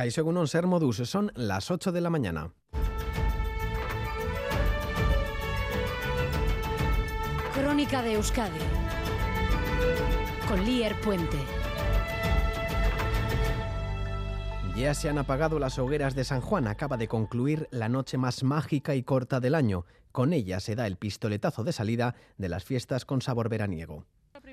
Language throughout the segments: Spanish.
Caixo un Ser Modus, son las 8 de la mañana. Crónica de Euskadi con Lier Puente. Ya se han apagado las hogueras de San Juan. Acaba de concluir la noche más mágica y corta del año. Con ella se da el pistoletazo de salida de las fiestas con sabor veraniego.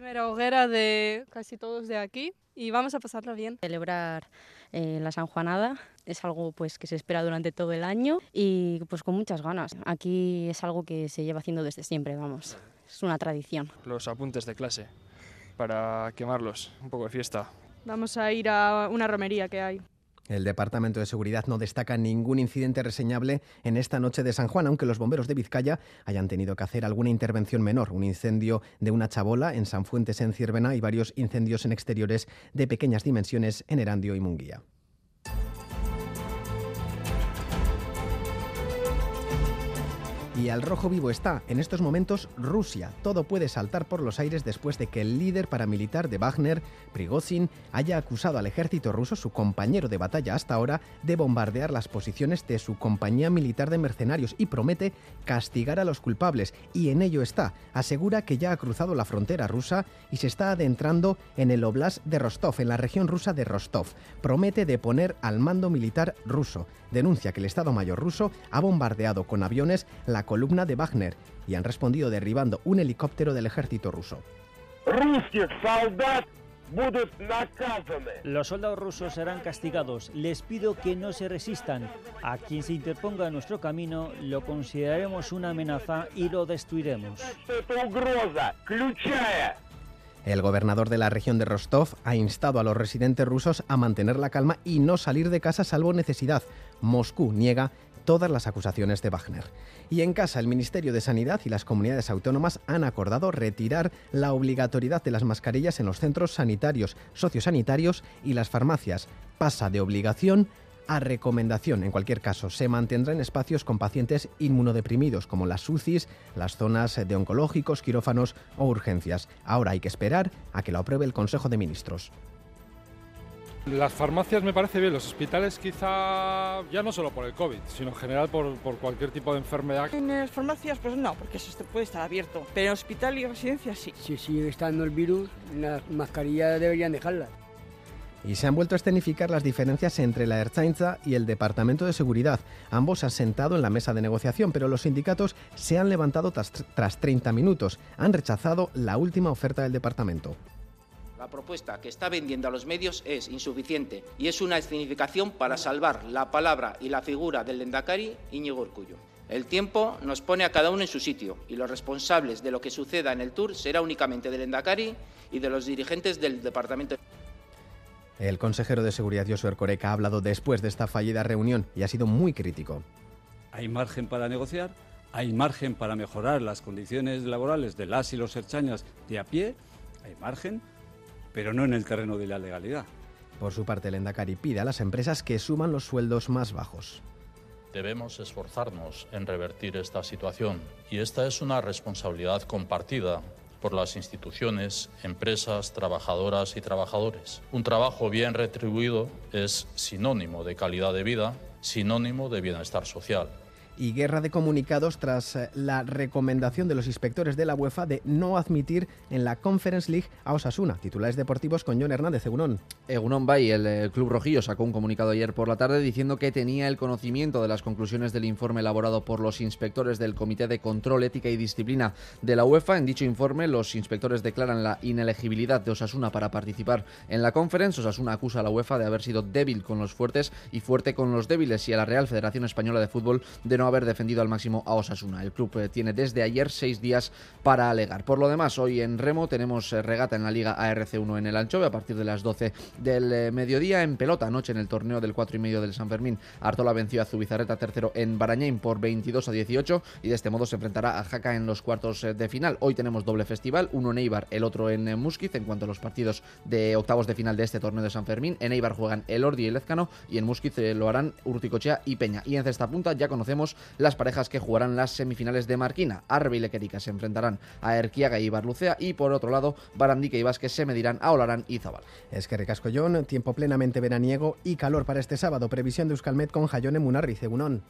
La primera hoguera de casi todos de aquí y vamos a pasarla bien. Celebrar eh, la San Juanada es algo pues que se espera durante todo el año y pues con muchas ganas. Aquí es algo que se lleva haciendo desde siempre, vamos. Es una tradición. Los apuntes de clase para quemarlos, un poco de fiesta. Vamos a ir a una romería que hay. El Departamento de Seguridad no destaca ningún incidente reseñable en esta noche de San Juan, aunque los bomberos de Vizcaya hayan tenido que hacer alguna intervención menor, un incendio de una chabola en San Fuentes en Ciervena y varios incendios en exteriores de pequeñas dimensiones en Erandio y Munguía. Y al rojo vivo está, en estos momentos, Rusia. Todo puede saltar por los aires después de que el líder paramilitar de Wagner, Prigozhin, haya acusado al ejército ruso, su compañero de batalla hasta ahora, de bombardear las posiciones de su compañía militar de mercenarios y promete castigar a los culpables. Y en ello está. Asegura que ya ha cruzado la frontera rusa y se está adentrando en el oblast de Rostov, en la región rusa de Rostov. Promete deponer al mando militar ruso. Denuncia que el Estado Mayor ruso ha bombardeado con aviones la columna de Wagner y han respondido derribando un helicóptero del ejército ruso. Los soldados rusos serán castigados. Les pido que no se resistan. A quien se interponga en nuestro camino lo consideraremos una amenaza y lo destruiremos. El gobernador de la región de Rostov ha instado a los residentes rusos a mantener la calma y no salir de casa salvo necesidad. Moscú niega todas las acusaciones de Wagner. Y en casa, el Ministerio de Sanidad y las comunidades autónomas han acordado retirar la obligatoriedad de las mascarillas en los centros sanitarios, sociosanitarios y las farmacias. Pasa de obligación a recomendación. En cualquier caso, se mantendrá en espacios con pacientes inmunodeprimidos, como las UCIs, las zonas de oncológicos, quirófanos o urgencias. Ahora hay que esperar a que lo apruebe el Consejo de Ministros. Las farmacias me parece bien, los hospitales quizá ya no solo por el COVID, sino en general por, por cualquier tipo de enfermedad. En las farmacias pues no, porque eso puede estar abierto, pero en hospital y residencia sí. Si sigue estando el virus, las mascarillas deberían dejarlas. Y se han vuelto a escenificar las diferencias entre la Ertzaintza y el Departamento de Seguridad. Ambos han sentado en la mesa de negociación, pero los sindicatos se han levantado tras, tras 30 minutos. Han rechazado la última oferta del departamento. La propuesta que está vendiendo a los medios es insuficiente y es una escenificación para salvar la palabra y la figura del Lendakari Íñigo Urcullo. El tiempo nos pone a cada uno en su sitio y los responsables de lo que suceda en el Tour será únicamente del Endacari y de los dirigentes del departamento. El consejero de Seguridad Josué Ercoreca ha hablado después de esta fallida reunión y ha sido muy crítico. Hay margen para negociar, hay margen para mejorar las condiciones laborales de las y los herchañas de a pie, hay margen, pero no en el terreno de la legalidad. Por su parte, el Endacari pide a las empresas que suman los sueldos más bajos. Debemos esforzarnos en revertir esta situación y esta es una responsabilidad compartida por las instituciones, empresas, trabajadoras y trabajadores. Un trabajo bien retribuido es sinónimo de calidad de vida, sinónimo de bienestar social y guerra de comunicados tras eh, la recomendación de los inspectores de la UEFA de no admitir en la Conference League a Osasuna. Titulares deportivos con John Hernández, Egunon. Egunon Bay, el eh, Club Rojillo, sacó un comunicado ayer por la tarde diciendo que tenía el conocimiento de las conclusiones del informe elaborado por los inspectores del Comité de Control, Ética y Disciplina de la UEFA. En dicho informe, los inspectores declaran la inelegibilidad de Osasuna para participar en la Conference. Osasuna acusa a la UEFA de haber sido débil con los fuertes y fuerte con los débiles y a la Real Federación Española de Fútbol de no haber defendido al máximo a Osasuna. El club eh, tiene desde ayer seis días para alegar. Por lo demás, hoy en Remo tenemos eh, regata en la Liga ARC1 en el Anchove a partir de las 12 del eh, mediodía. En pelota, anoche en el torneo del 4 y medio del San Fermín, Artola venció a Zubizarreta tercero en Barañain por 22 a 18 y de este modo se enfrentará a Jaca en los cuartos de final. Hoy tenemos doble festival, uno en Eibar, el otro en Musquiz. En cuanto a los partidos de octavos de final de este torneo de San Fermín, en Eibar juegan el Ordi y el Ezcano y en Musquiz lo harán Urticochea y Peña. Y en cesta punta ya conocemos las parejas que jugarán las semifinales de Marquina. Arbe y Lequerica se enfrentarán a Erquiaga y Barlucea y por otro lado Barandique y Vázquez se medirán a Olarán y Zabal. Es que recascollón, tiempo plenamente veraniego y calor para este sábado. Previsión de Euskalmet con Jayone Munarri, Cegunón.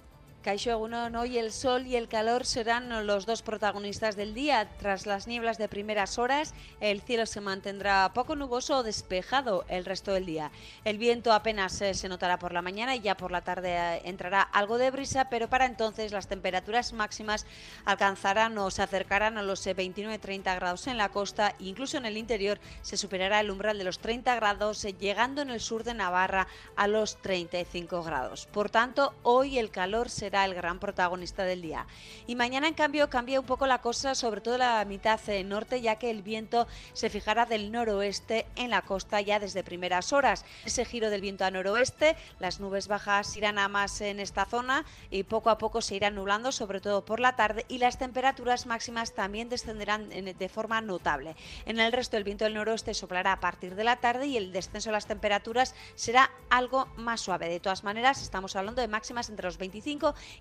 Caixo Agunón, hoy el sol y el calor serán los dos protagonistas del día. Tras las nieblas de primeras horas, el cielo se mantendrá poco nuboso o despejado el resto del día. El viento apenas eh, se notará por la mañana y ya por la tarde eh, entrará algo de brisa, pero para entonces las temperaturas máximas alcanzarán o se acercarán a los 29-30 eh, grados en la costa incluso en el interior se superará el umbral de los 30 grados, llegando en el sur de Navarra a los 35 grados. Por tanto, hoy el calor será el gran protagonista del día. Y mañana, en cambio, cambia un poco la cosa, sobre todo la mitad eh, norte, ya que el viento se fijará del noroeste en la costa ya desde primeras horas. Ese giro del viento a noroeste, las nubes bajas irán a más en esta zona y poco a poco se irán nublando, sobre todo por la tarde, y las temperaturas máximas también descenderán de forma notable. En el resto, el viento del noroeste soplará a partir de la tarde y el descenso de las temperaturas será algo más suave. De todas maneras, estamos hablando de máximas entre los 25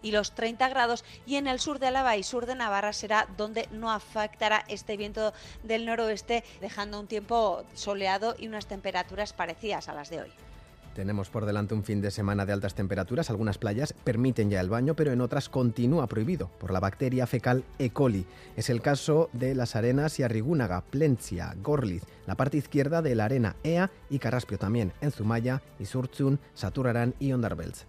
y los 30 grados y en el sur de Álava y sur de Navarra será donde no afectará este viento del noroeste, dejando un tiempo soleado y unas temperaturas parecidas a las de hoy. Tenemos por delante un fin de semana de altas temperaturas. Algunas playas permiten ya el baño, pero en otras continúa prohibido por la bacteria fecal E. coli. Es el caso de las arenas y Arrigúnaga, Plencia, Gorliz, la parte izquierda de la arena EA y Carraspio también, en Zumaya, Isurtzun, Saturarán y Ondarbelz.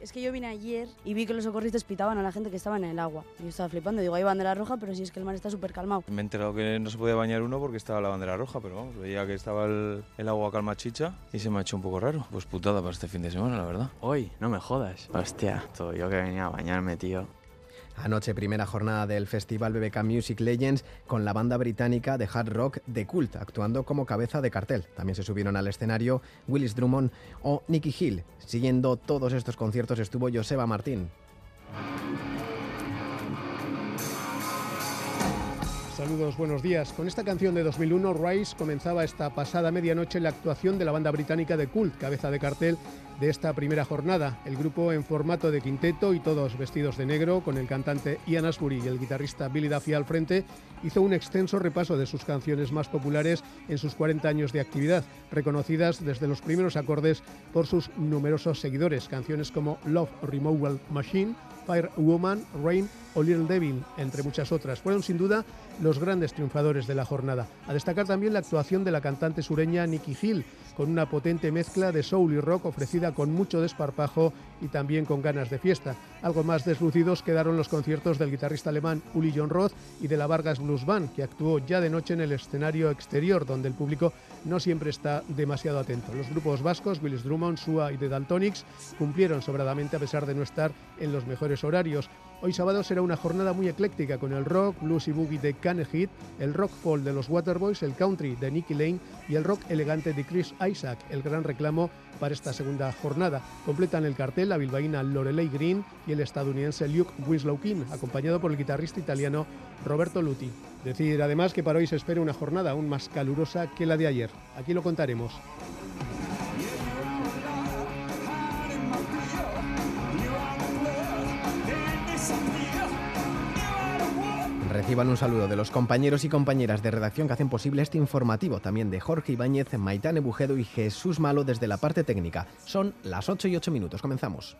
Es que yo vine ayer y vi que los socorristas pitaban a la gente que estaba en el agua. Yo estaba flipando, digo, hay bandera roja, pero si es que el mar está súper calmado. Me he enterado que no se podía bañar uno porque estaba la bandera roja, pero vamos, veía que estaba el, el agua calma chicha y se me ha hecho un poco raro. Pues putada para este fin de semana, la verdad. Hoy, no me jodas. Hostia, todo yo que venía a bañarme, tío. Anoche, primera jornada del festival BBK Music Legends con la banda británica de hard rock The Cult, actuando como cabeza de cartel. También se subieron al escenario Willis Drummond o Nicky Hill. Siguiendo todos estos conciertos estuvo Joseba Martín. Saludos, buenos días. Con esta canción de 2001, Rice comenzaba esta pasada medianoche la actuación de la banda británica de Cult, cabeza de cartel de esta primera jornada. El grupo en formato de quinteto y todos vestidos de negro, con el cantante Ian Asbury y el guitarrista Billy Duffy al frente, hizo un extenso repaso de sus canciones más populares en sus 40 años de actividad, reconocidas desde los primeros acordes por sus numerosos seguidores. Canciones como Love Removal Machine, Fire Woman, Rain o Little Devil, entre muchas otras. Fueron sin duda los grandes triunfadores de la jornada. A destacar también la actuación de la cantante sureña Nikki Hill, con una potente mezcla de soul y rock ofrecida con mucho desparpajo y también con ganas de fiesta. Algo más deslucidos quedaron los conciertos del guitarrista alemán Uli John Roth y de la Vargas Blues Band, que actuó ya de noche en el escenario exterior, donde el público no siempre está demasiado atento. Los grupos vascos, Willis Drummond, Sua y The Daltonics, cumplieron sobradamente a pesar de no estar en los mejores horarios. Hoy sábado será una jornada muy ecléctica con el rock, blues y boogie de Heat, el rock folk de los Waterboys, el country de Nicky Lane y el rock elegante de Chris Isaac, el gran reclamo para esta segunda jornada. Completan el cartel la bilbaína Lorelei Green y el estadounidense Luke Winslow King, acompañado por el guitarrista italiano Roberto Luti. Decir además que para hoy se espera una jornada aún más calurosa que la de ayer. Aquí lo contaremos. Reciban un saludo de los compañeros y compañeras de redacción que hacen posible este informativo, también de Jorge Ibáñez, Maitane Bujedo y Jesús Malo desde la parte técnica. Son las 8 y 8 minutos. Comenzamos.